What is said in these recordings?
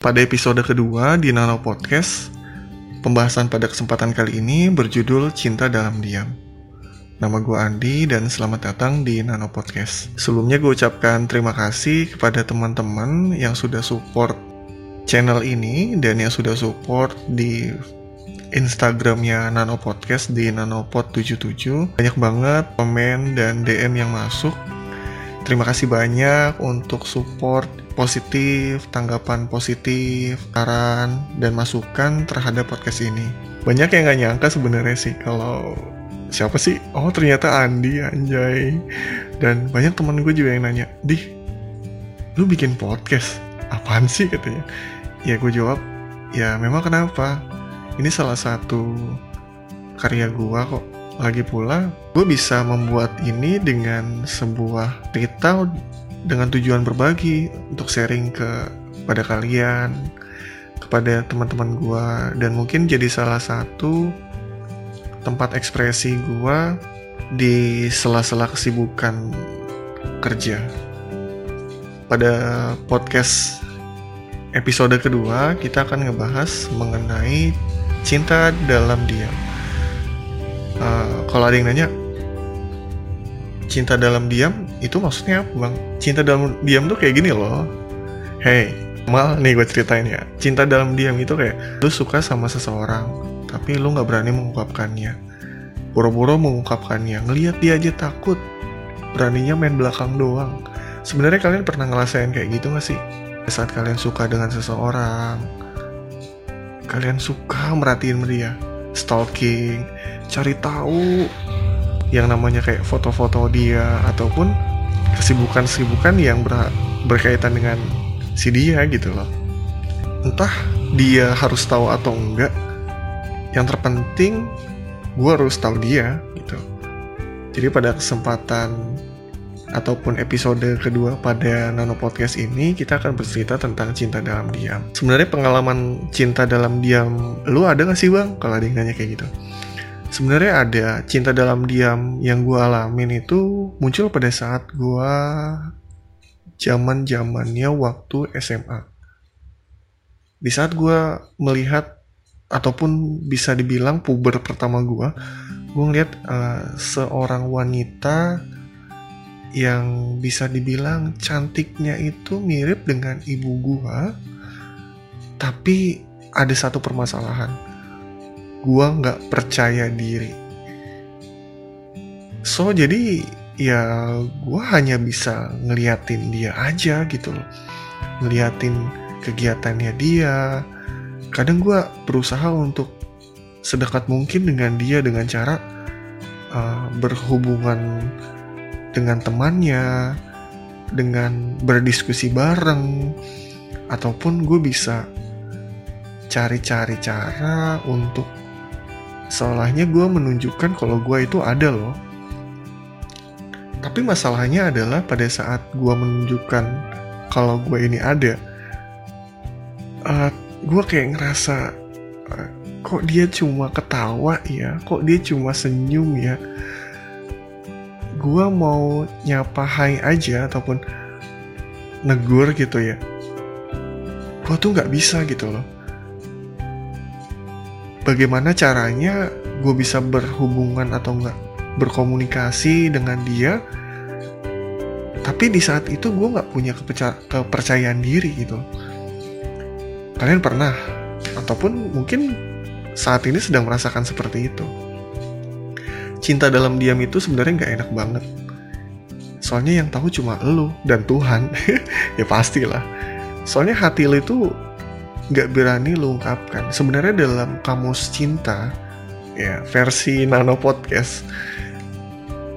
Pada episode kedua di Nano Podcast, pembahasan pada kesempatan kali ini berjudul Cinta Dalam Diam. Nama gue Andi dan selamat datang di Nano Podcast. Sebelumnya gue ucapkan terima kasih kepada teman-teman yang sudah support channel ini dan yang sudah support di Instagramnya Nano Podcast di nanopod77. Banyak banget komen dan DM yang masuk. Terima kasih banyak untuk support positif, tanggapan positif, saran, dan masukan terhadap podcast ini. Banyak yang gak nyangka sebenarnya sih kalau siapa sih? Oh ternyata Andi anjay. Dan banyak teman gue juga yang nanya, Dih, lu bikin podcast? Apaan sih katanya? Ya gue jawab, ya memang kenapa? Ini salah satu karya gua kok. Lagi pula, gue bisa membuat ini dengan sebuah cerita dengan tujuan berbagi untuk sharing ke pada kalian, kepada teman-teman gua dan mungkin jadi salah satu tempat ekspresi gua di sela-sela kesibukan kerja. Pada podcast episode kedua, kita akan ngebahas mengenai cinta dalam diam. Uh, kalau ada yang nanya, cinta dalam diam itu maksudnya apa bang? Cinta dalam diam tuh kayak gini loh. Hey, mal nih gue ceritain ya. Cinta dalam diam itu kayak lu suka sama seseorang, tapi lu nggak berani mengungkapkannya. Boro-boro mengungkapkannya, ngelihat dia aja takut. Beraninya main belakang doang. Sebenarnya kalian pernah ngerasain kayak gitu gak sih? Saat kalian suka dengan seseorang, kalian suka merhatiin dia stalking cari tahu yang namanya kayak foto-foto dia ataupun kesibukan-kesibukan yang ber berkaitan dengan si dia gitu loh entah dia harus tahu atau enggak yang terpenting gue harus tahu dia gitu jadi pada kesempatan ataupun episode kedua pada Nano Podcast ini kita akan bercerita tentang cinta dalam diam. Sebenarnya pengalaman cinta dalam diam lu ada gak sih bang? Kalau ada yang nanya kayak gitu. Sebenarnya ada cinta dalam diam yang gue alamin itu muncul pada saat gue zaman zamannya waktu SMA. Di saat gue melihat ataupun bisa dibilang puber pertama gue, gue ngeliat uh, seorang wanita yang bisa dibilang cantiknya itu mirip dengan ibu gua tapi ada satu permasalahan gua nggak percaya diri. So jadi ya gua hanya bisa ngeliatin dia aja gitu loh. Ngeliatin kegiatannya dia. Kadang gua berusaha untuk sedekat mungkin dengan dia dengan cara uh, berhubungan dengan temannya, dengan berdiskusi bareng, ataupun gue bisa cari-cari cara untuk seolahnya gue menunjukkan kalau gue itu ada loh. Tapi masalahnya adalah pada saat gue menunjukkan kalau gue ini ada, uh, gue kayak ngerasa uh, kok dia cuma ketawa ya, kok dia cuma senyum ya? Gue mau nyapa hai aja ataupun negur gitu ya. Gue tuh nggak bisa gitu loh bagaimana caranya gue bisa berhubungan atau enggak berkomunikasi dengan dia tapi di saat itu gue nggak punya kepercayaan diri gitu kalian pernah ataupun mungkin saat ini sedang merasakan seperti itu cinta dalam diam itu sebenarnya nggak enak banget. Soalnya yang tahu cuma lo dan Tuhan. ya pastilah. Soalnya hati lo itu nggak berani lo ungkapkan. Sebenarnya dalam kamus cinta, ya versi Nano Podcast,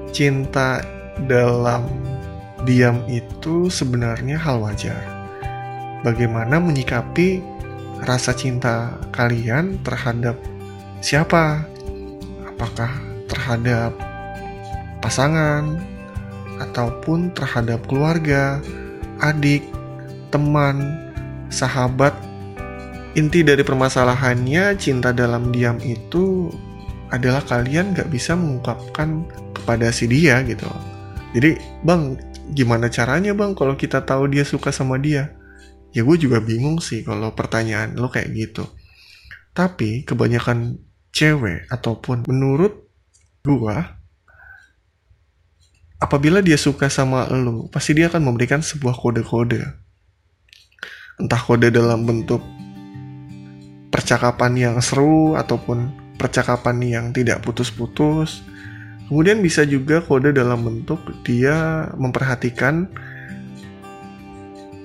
cinta dalam diam itu sebenarnya hal wajar. Bagaimana menyikapi rasa cinta kalian terhadap siapa? Apakah terhadap pasangan ataupun terhadap keluarga, adik, teman, sahabat. Inti dari permasalahannya cinta dalam diam itu adalah kalian gak bisa mengungkapkan kepada si dia gitu. Jadi bang gimana caranya bang kalau kita tahu dia suka sama dia? ya gue juga bingung sih kalau pertanyaan lo kayak gitu tapi kebanyakan cewek ataupun menurut gue apabila dia suka sama lo pasti dia akan memberikan sebuah kode-kode entah kode dalam bentuk percakapan yang seru ataupun percakapan yang tidak putus-putus kemudian bisa juga kode dalam bentuk dia memperhatikan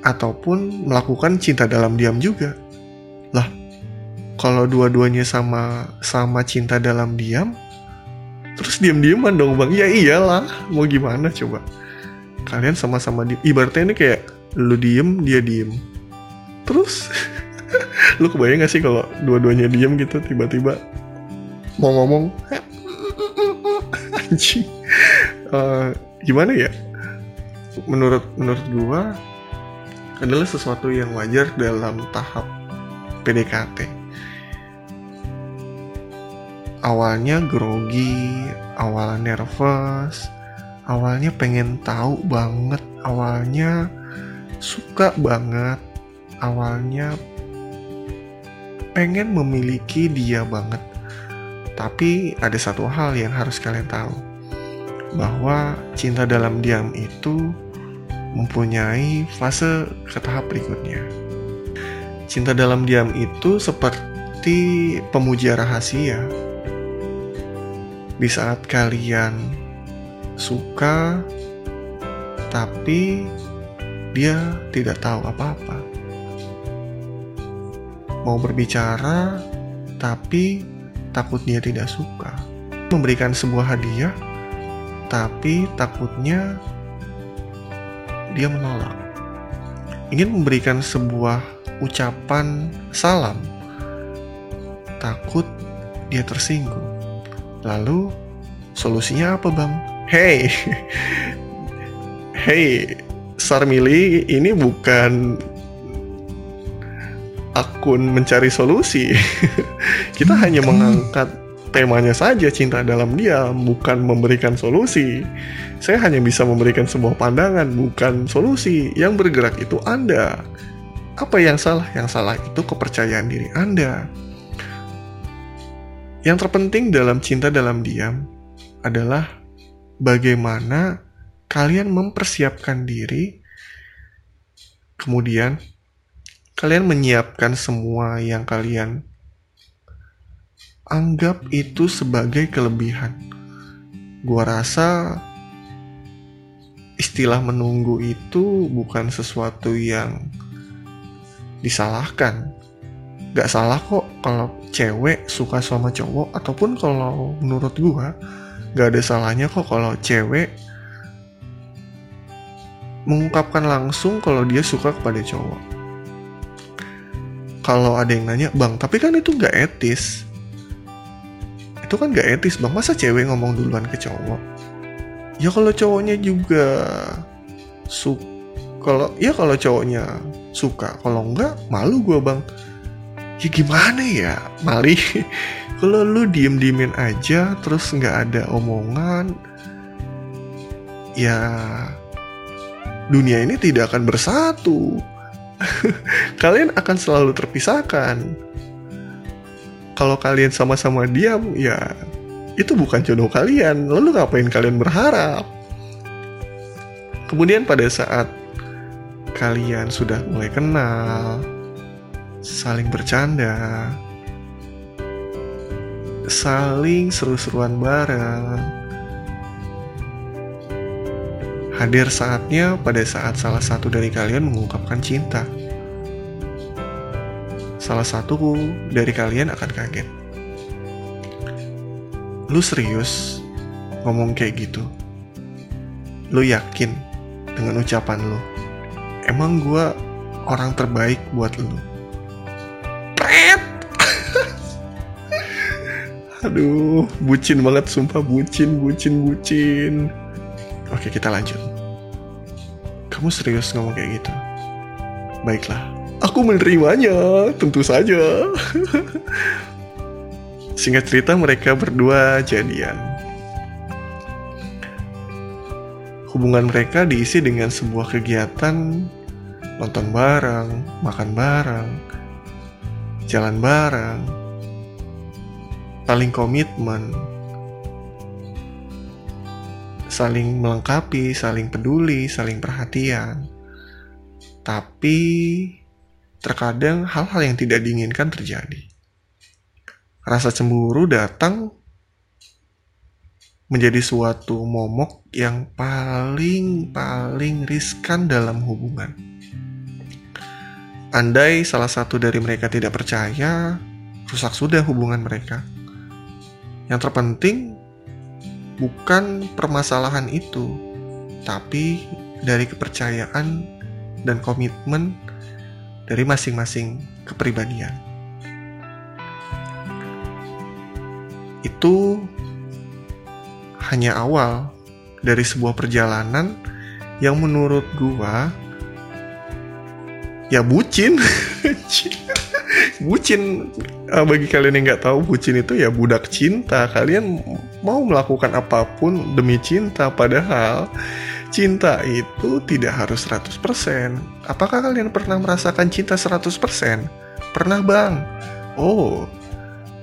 ataupun melakukan cinta dalam diam juga. Lah, kalau dua-duanya sama sama cinta dalam diam, terus diam-diaman dong bang? Ya iyalah, mau gimana coba? Kalian sama-sama di ibaratnya ini kayak lu diem, dia diem. Terus, lu kebayang gak sih kalau dua-duanya diem gitu tiba-tiba mau ngomong, anjing, uh, gimana ya? Menurut menurut gua adalah sesuatu yang wajar dalam tahap PDKT. Awalnya grogi, awalnya nervous, awalnya pengen tahu banget, awalnya suka banget, awalnya pengen memiliki dia banget. Tapi ada satu hal yang harus kalian tahu, bahwa cinta dalam diam itu mempunyai fase ke tahap berikutnya. Cinta dalam diam itu seperti pemuja rahasia. Di saat kalian suka, tapi dia tidak tahu apa-apa. Mau berbicara, tapi takut dia tidak suka. Memberikan sebuah hadiah, tapi takutnya dia menolak. Ingin memberikan sebuah ucapan salam, takut dia tersinggung. Lalu solusinya apa bang? Hey, hey, Sarmili ini bukan akun mencari solusi. Kita hanya mengangkat temanya saja cinta dalam dia, bukan memberikan solusi. Saya hanya bisa memberikan sebuah pandangan, bukan solusi. Yang bergerak itu Anda. Apa yang salah? Yang salah itu kepercayaan diri Anda. Yang terpenting dalam cinta dalam diam adalah bagaimana kalian mempersiapkan diri, kemudian kalian menyiapkan semua yang kalian anggap itu sebagai kelebihan. Gua rasa istilah menunggu itu bukan sesuatu yang disalahkan. Gak salah kok kalau cewek suka sama cowok ataupun kalau menurut gua gak ada salahnya kok kalau cewek mengungkapkan langsung kalau dia suka kepada cowok. Kalau ada yang nanya, bang, tapi kan itu gak etis. Itu kan gak etis bang masa cewek ngomong duluan ke cowok? Ya kalau cowoknya juga su kalau ya kalau cowoknya suka kalau enggak malu gue bang. Ya gimana ya? Mali. Kalau lu diem diemin aja terus nggak ada omongan ya dunia ini tidak akan bersatu kalian akan selalu terpisahkan. Kalau kalian sama-sama diam ya itu bukan jodoh kalian. Lalu ngapain kalian berharap? Kemudian pada saat kalian sudah mulai kenal saling bercanda saling seru-seruan bareng hadir saatnya pada saat salah satu dari kalian mengungkapkan cinta salah satu dari kalian akan kaget. Lu serius ngomong kayak gitu? Lu yakin dengan ucapan lu? Emang gue orang terbaik buat lu? Aduh, bucin banget sumpah bucin, bucin, bucin. Oke, kita lanjut. Kamu serius ngomong kayak gitu? Baiklah, Aku menerimanya, tentu saja. Singkat cerita mereka berdua jadian. Hubungan mereka diisi dengan sebuah kegiatan nonton bareng, makan bareng, jalan bareng, saling komitmen, saling melengkapi, saling peduli, saling perhatian. Tapi terkadang hal-hal yang tidak diinginkan terjadi. Rasa cemburu datang menjadi suatu momok yang paling paling riskan dalam hubungan. Andai salah satu dari mereka tidak percaya, rusak sudah hubungan mereka. Yang terpenting bukan permasalahan itu, tapi dari kepercayaan dan komitmen dari masing-masing kepribadian. Itu hanya awal dari sebuah perjalanan yang menurut gua ya bucin bucin. Uh, bagi kalian yang nggak tahu bucin itu ya budak cinta. Kalian mau melakukan apa pun demi cinta padahal cinta itu tidak harus 100% apakah kalian pernah merasakan cinta 100% pernah bang? Oh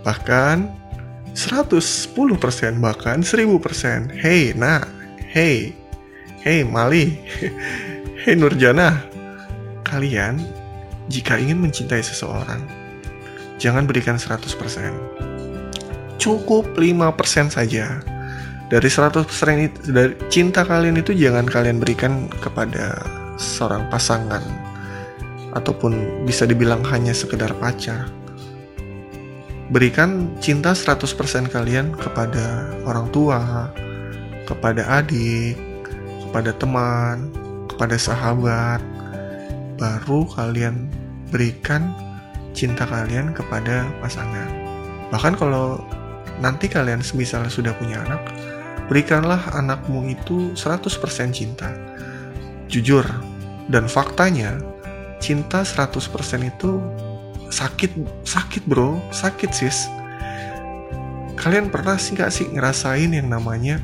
bahkan 110% bahkan 1000%. Hey, nah, hey, hey Mali, hey Nurjana, kalian jika ingin mencintai seseorang, jangan berikan 100%. Cukup 5% saja. Dari 100% itu, dari cinta kalian itu jangan kalian berikan kepada seorang pasangan ataupun bisa dibilang hanya sekedar pacar berikan cinta 100% kalian kepada orang tua, kepada adik, kepada teman, kepada sahabat. Baru kalian berikan cinta kalian kepada pasangan. Bahkan kalau nanti kalian misalnya sudah punya anak, berikanlah anakmu itu 100% cinta. Jujur, dan faktanya, cinta 100% itu sakit sakit bro sakit sis kalian pernah sih gak sih ngerasain yang namanya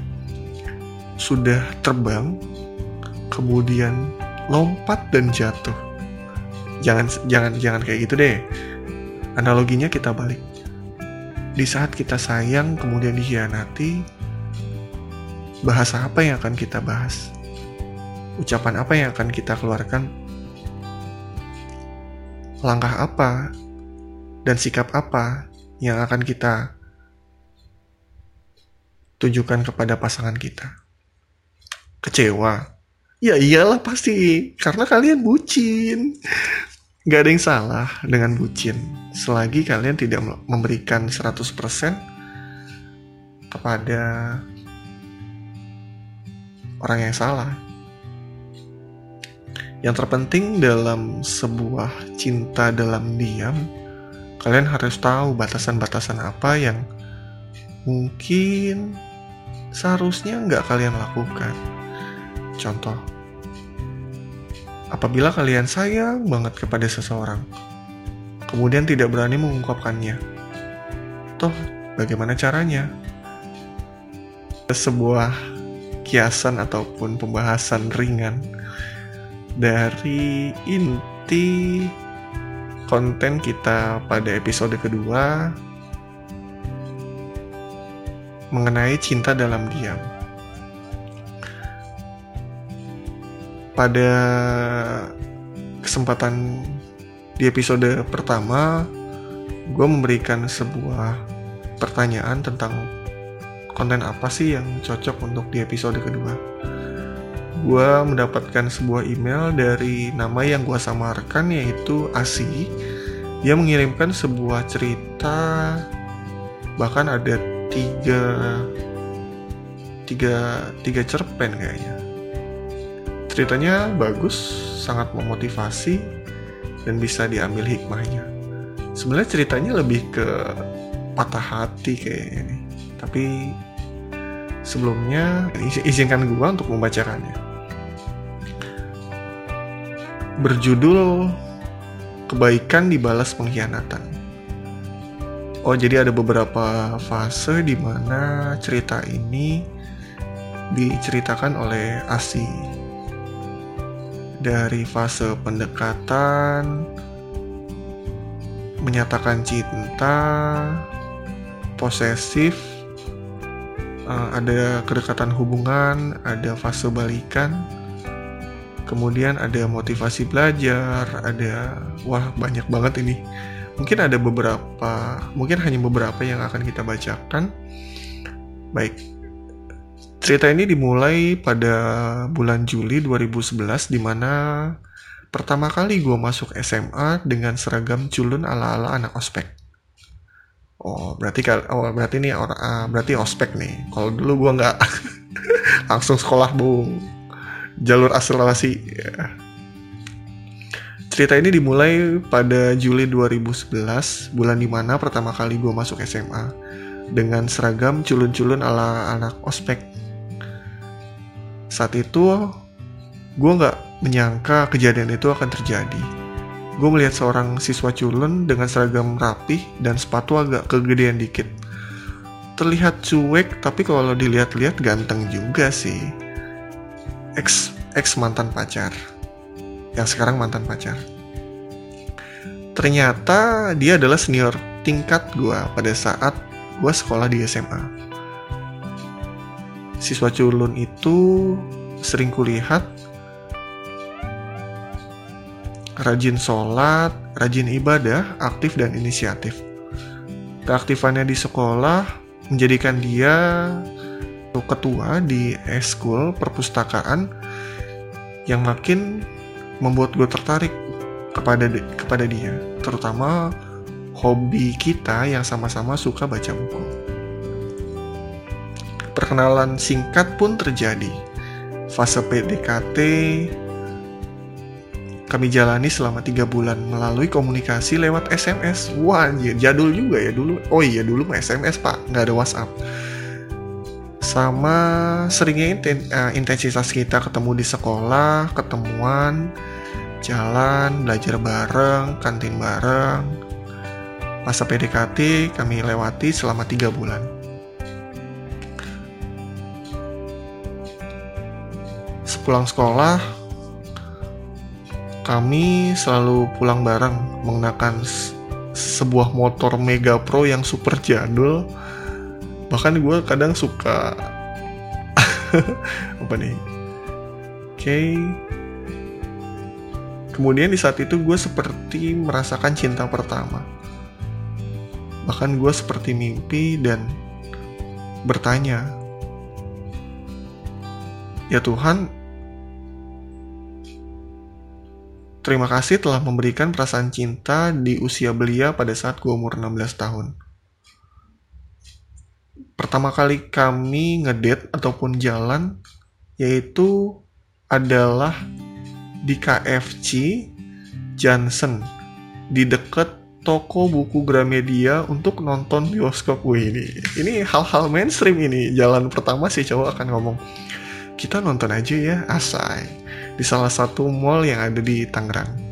sudah terbang kemudian lompat dan jatuh jangan jangan jangan kayak gitu deh analoginya kita balik di saat kita sayang kemudian dikhianati bahasa apa yang akan kita bahas ucapan apa yang akan kita keluarkan langkah apa dan sikap apa yang akan kita tunjukkan kepada pasangan kita. Kecewa? Ya iyalah pasti, karena kalian bucin. Gak ada yang salah dengan bucin, selagi kalian tidak memberikan 100% kepada orang yang salah. Yang terpenting dalam sebuah cinta dalam diam, kalian harus tahu batasan-batasan apa yang mungkin seharusnya nggak kalian lakukan. Contoh, apabila kalian sayang banget kepada seseorang, kemudian tidak berani mengungkapkannya, toh bagaimana caranya? Sebuah kiasan ataupun pembahasan ringan dari inti konten kita pada episode kedua mengenai cinta dalam diam. Pada kesempatan di episode pertama, gue memberikan sebuah pertanyaan tentang konten apa sih yang cocok untuk di episode kedua gue mendapatkan sebuah email dari nama yang gue samarkan yaitu Asi. Dia mengirimkan sebuah cerita bahkan ada tiga tiga tiga cerpen kayaknya. Ceritanya bagus, sangat memotivasi dan bisa diambil hikmahnya. Sebenarnya ceritanya lebih ke patah hati kayaknya nih. Tapi sebelumnya izinkan gue untuk membacakannya berjudul Kebaikan Dibalas Pengkhianatan. Oh, jadi ada beberapa fase di mana cerita ini diceritakan oleh Asi. Dari fase pendekatan, menyatakan cinta, posesif, uh, ada kedekatan hubungan, ada fase balikan, kemudian ada motivasi belajar, ada wah banyak banget ini. Mungkin ada beberapa, mungkin hanya beberapa yang akan kita bacakan. Baik, cerita ini dimulai pada bulan Juli 2011 di mana pertama kali gue masuk SMA dengan seragam culun ala-ala anak ospek. Oh, berarti oh berarti ini orang uh, berarti ospek nih. Kalau dulu gue nggak langsung sekolah bung. Jalur akselerasi. Ya. Cerita ini dimulai pada Juli 2011, bulan di mana pertama kali gue masuk SMA dengan seragam culun-culun ala anak ospek. Saat itu gue nggak menyangka kejadian itu akan terjadi gue melihat seorang siswa culun dengan seragam rapih dan sepatu agak kegedean dikit. Terlihat cuek, tapi kalau dilihat-lihat ganteng juga sih. Ex, ex mantan pacar. Yang sekarang mantan pacar. Ternyata dia adalah senior tingkat gue pada saat gue sekolah di SMA. Siswa culun itu sering kulihat rajin sholat, rajin ibadah, aktif dan inisiatif. Keaktifannya di sekolah menjadikan dia ketua di eskul perpustakaan yang makin membuat gue tertarik kepada kepada dia, terutama hobi kita yang sama-sama suka baca buku. Perkenalan singkat pun terjadi. Fase PDKT, kami jalani selama tiga bulan melalui komunikasi lewat SMS. Wah, anjir, jadul juga ya dulu. Oh iya, dulu mah SMS pak, nggak ada WhatsApp. Sama seringnya eh, intensitas kita ketemu di sekolah, ketemuan, jalan, belajar bareng, kantin bareng. Masa PDKT kami lewati selama tiga bulan. Sepulang sekolah, kami selalu pulang bareng menggunakan sebuah motor Mega Pro yang super jadul. Bahkan gue kadang suka apa nih? Oke. Okay. Kemudian di saat itu gue seperti merasakan cinta pertama. Bahkan gue seperti mimpi dan bertanya, "Ya Tuhan, Terima kasih telah memberikan perasaan cinta di usia belia pada saat gue umur 16 tahun. Pertama kali kami ngedate ataupun jalan yaitu adalah di KFC Johnson di dekat toko buku Gramedia untuk nonton bioskop gue ini. Ini hal-hal mainstream ini. Jalan pertama sih cowok akan ngomong, kita nonton aja ya, asai di salah satu mall yang ada di Tangerang.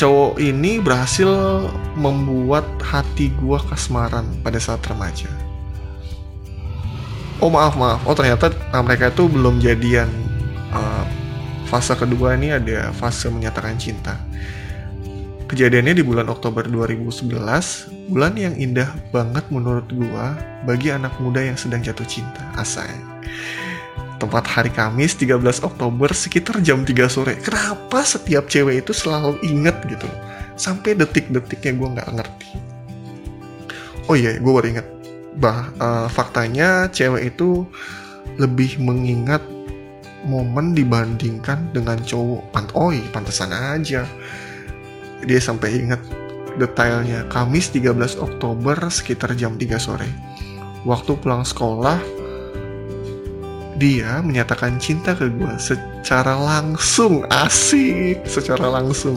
Cowok ini berhasil membuat hati gua kasmaran pada saat remaja. Oh maaf maaf, oh ternyata nah, mereka itu belum jadian. Uh, fase kedua ini ada fase menyatakan cinta. Kejadiannya di bulan Oktober 2011, bulan yang indah banget menurut gua bagi anak muda yang sedang jatuh cinta. Asai. Tempat hari Kamis 13 Oktober sekitar jam 3 sore. Kenapa setiap cewek itu selalu inget gitu? Sampai detik-detiknya gue nggak ngerti. Oh iya, gue baru inget. Bah, uh, faktanya cewek itu lebih mengingat momen dibandingkan dengan cowok. Pant oi, pantesan aja. Dia sampai inget detailnya. Kamis 13 Oktober sekitar jam 3 sore. Waktu pulang sekolah, dia menyatakan cinta ke gue secara langsung asik secara langsung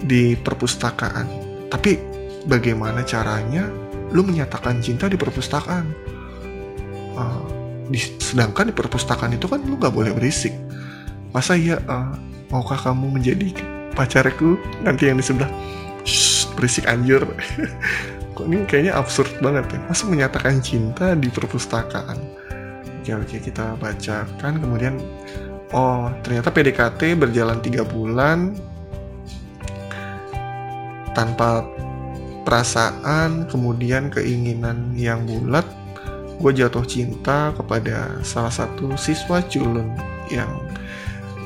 di perpustakaan tapi bagaimana caranya lu menyatakan cinta di perpustakaan uh, di, sedangkan di perpustakaan itu kan lu gak boleh berisik masa ya uh, maukah kamu menjadi pacarku nanti yang di sebelah. Berisik anjir. Kok ini kayaknya absurd banget ya. Masa menyatakan cinta di perpustakaan? Oke oke kita bacakan. Kemudian oh ternyata PDKT berjalan tiga bulan tanpa perasaan kemudian keinginan yang bulat. Gue jatuh cinta kepada salah satu siswa culun yang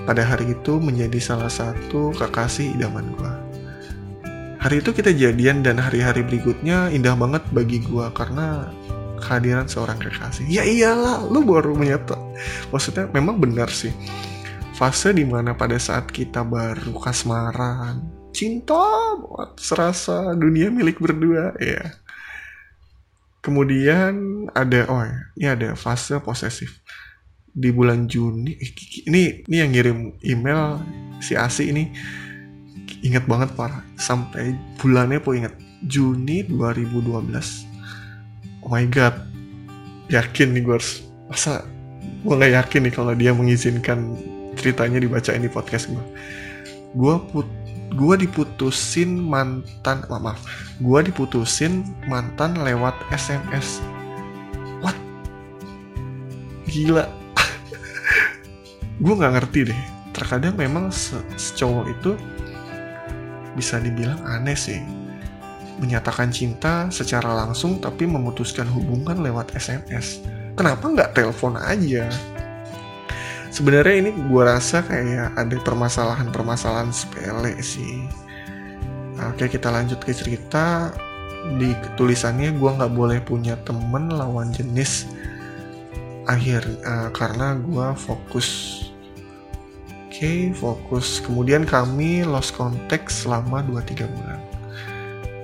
pada hari itu menjadi salah satu kekasih idaman gue. Hari itu kita jadian dan hari-hari berikutnya indah banget bagi gue karena kehadiran seorang kekasih. Ya iyalah, lu baru menyatu. Maksudnya memang benar sih. Fase di mana pada saat kita baru kasmaran, cinta buat serasa dunia milik berdua, ya Kemudian ada oh ya, ini ada fase posesif di bulan Juni. Ini ini yang ngirim email si Asi ini. Inget banget parah sampai bulannya po inget Juni 2012. Oh my god, yakin nih gue harus masa gue nggak yakin nih kalau dia mengizinkan ceritanya dibacain di podcast gue. Gue put gue diputusin mantan oh, maaf. Gue diputusin mantan lewat SMS what? Gila gue nggak ngerti deh. Terkadang memang se secowok itu bisa dibilang aneh sih. Menyatakan cinta secara langsung tapi memutuskan hubungan lewat SMS kenapa nggak telepon aja? Sebenarnya ini gue rasa kayak ada permasalahan-permasalahan sepele sih. Oke kita lanjut ke cerita. Di tulisannya gue nggak boleh punya temen lawan jenis akhir uh, karena gue fokus okay, fokus kemudian kami lost contact selama 2-3 bulan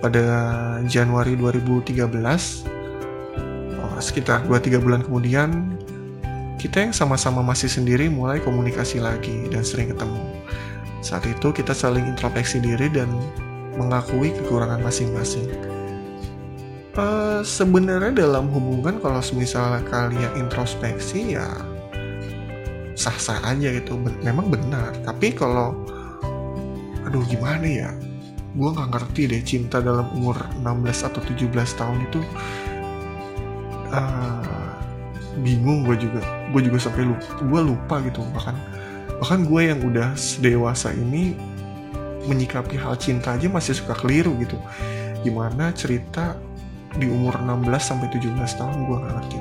pada Januari 2013 oh, sekitar 2-3 bulan kemudian kita yang sama-sama masih sendiri mulai komunikasi lagi dan sering ketemu. Saat itu kita saling introspeksi diri dan mengakui kekurangan masing-masing. Uh, Sebenarnya dalam hubungan kalau misalnya kalian introspeksi ya sah-sah aja gitu, memang benar. Tapi kalau aduh gimana ya, gue nggak ngerti deh cinta dalam umur 16 atau 17 tahun itu uh, bingung gue juga. Gue juga sampai lupa gue lupa gitu. Bahkan bahkan gue yang udah dewasa ini menyikapi hal cinta aja masih suka keliru gitu. Gimana cerita di umur 16 sampai 17 tahun gue gak ngerti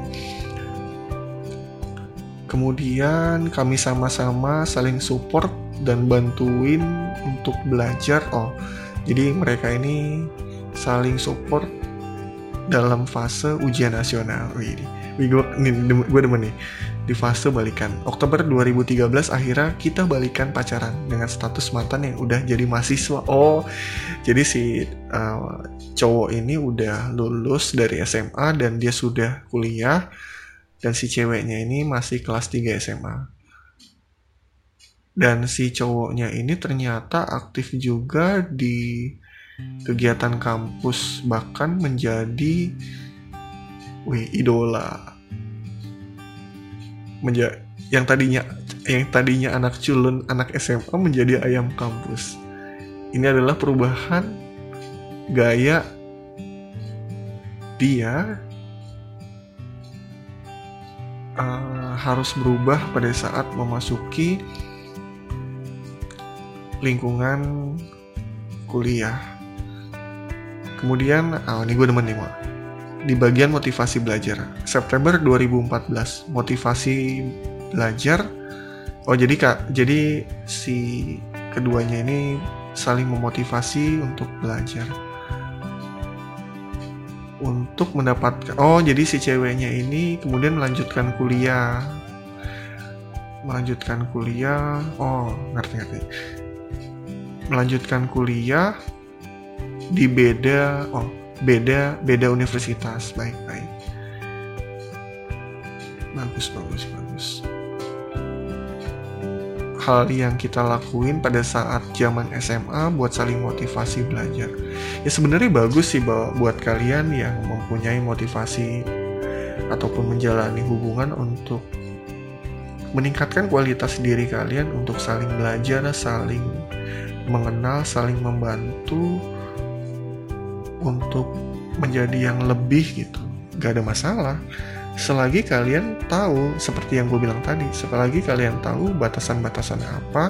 kemudian kami sama-sama saling support dan bantuin untuk belajar oh. Jadi mereka ini saling support dalam fase ujian nasional. Ini gue gue demen nih. Di fase balikan. Oktober 2013 akhirnya kita balikan pacaran dengan status mantan yang udah jadi mahasiswa. Oh jadi si uh, cowok ini udah lulus dari SMA dan dia sudah kuliah dan si ceweknya ini masih kelas 3 SMA dan si cowoknya ini ternyata aktif juga di kegiatan kampus bahkan menjadi wih idola. Menja yang tadinya yang tadinya anak culun anak SMA menjadi ayam kampus. Ini adalah perubahan gaya dia uh, harus berubah pada saat memasuki lingkungan kuliah. Kemudian, oh ini gue demen nih, Mak di bagian motivasi belajar. September 2014, motivasi belajar. Oh, jadi Kak, jadi si keduanya ini saling memotivasi untuk belajar. Untuk mendapatkan Oh, jadi si ceweknya ini kemudian melanjutkan kuliah. Melanjutkan kuliah. Oh, ngerti-ngerti. Melanjutkan kuliah di beda oh beda beda universitas baik baik bagus bagus bagus hal yang kita lakuin pada saat zaman SMA buat saling motivasi belajar. Ya sebenarnya bagus sih buat kalian yang mempunyai motivasi ataupun menjalani hubungan untuk meningkatkan kualitas diri kalian untuk saling belajar, saling mengenal, saling membantu, untuk menjadi yang lebih gitu. Gak ada masalah selagi kalian tahu seperti yang gue bilang tadi selagi kalian tahu batasan-batasan apa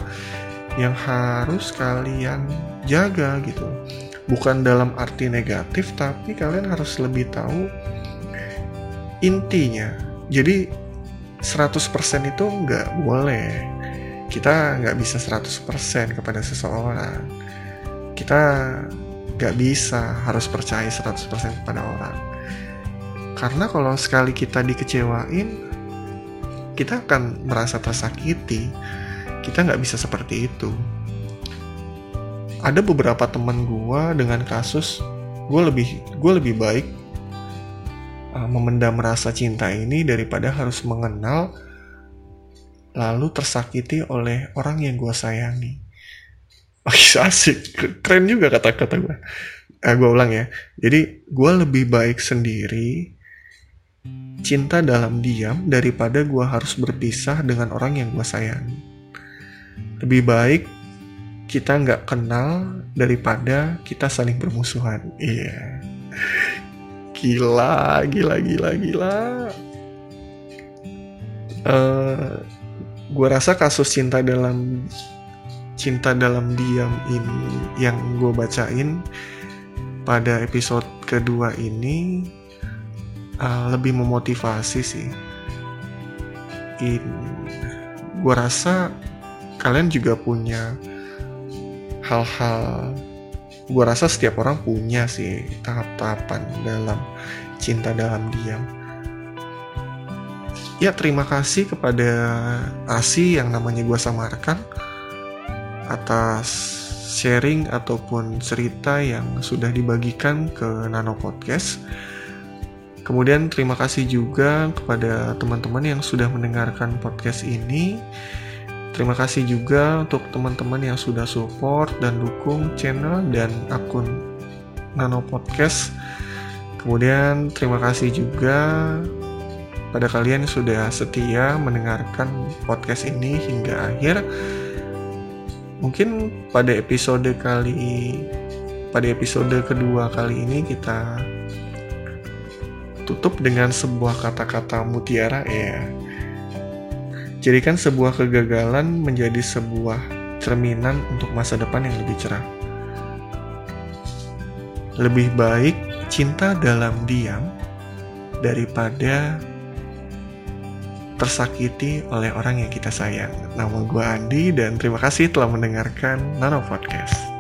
yang harus kalian jaga gitu. Bukan dalam arti negatif tapi kalian harus lebih tahu intinya. Jadi 100% itu nggak boleh. Kita nggak bisa 100% kepada seseorang. Kita nggak bisa harus percaya 100% kepada orang karena kalau sekali kita dikecewain kita akan merasa tersakiti kita nggak bisa seperti itu ada beberapa teman gue dengan kasus gue lebih gue lebih baik uh, memendam rasa cinta ini daripada harus mengenal lalu tersakiti oleh orang yang gue sayangi Oh, asik, keren juga kata-kata gue. Eh, gue ulang ya. Jadi, gue lebih baik sendiri, cinta dalam diam, daripada gue harus berpisah dengan orang yang gue sayangi. Lebih baik kita nggak kenal daripada kita saling bermusuhan. Iya. Yeah. Gila, gila, gila, gila. Uh, eh, gue rasa kasus cinta dalam cinta dalam diam ini yang gue bacain pada episode kedua ini uh, lebih memotivasi sih. In, gue rasa kalian juga punya hal-hal. Gue rasa setiap orang punya sih tahap-tahapan dalam cinta dalam diam. Ya terima kasih kepada Asi yang namanya gue samarkan atas sharing ataupun cerita yang sudah dibagikan ke Nano Podcast. Kemudian terima kasih juga kepada teman-teman yang sudah mendengarkan podcast ini. Terima kasih juga untuk teman-teman yang sudah support dan dukung channel dan akun Nano Podcast. Kemudian terima kasih juga pada kalian yang sudah setia mendengarkan podcast ini hingga akhir mungkin pada episode kali pada episode kedua kali ini kita tutup dengan sebuah kata-kata mutiara ya jadikan sebuah kegagalan menjadi sebuah cerminan untuk masa depan yang lebih cerah lebih baik cinta dalam diam daripada tersakiti oleh orang yang kita sayang. Nama gue Andi dan terima kasih telah mendengarkan Nano Podcast.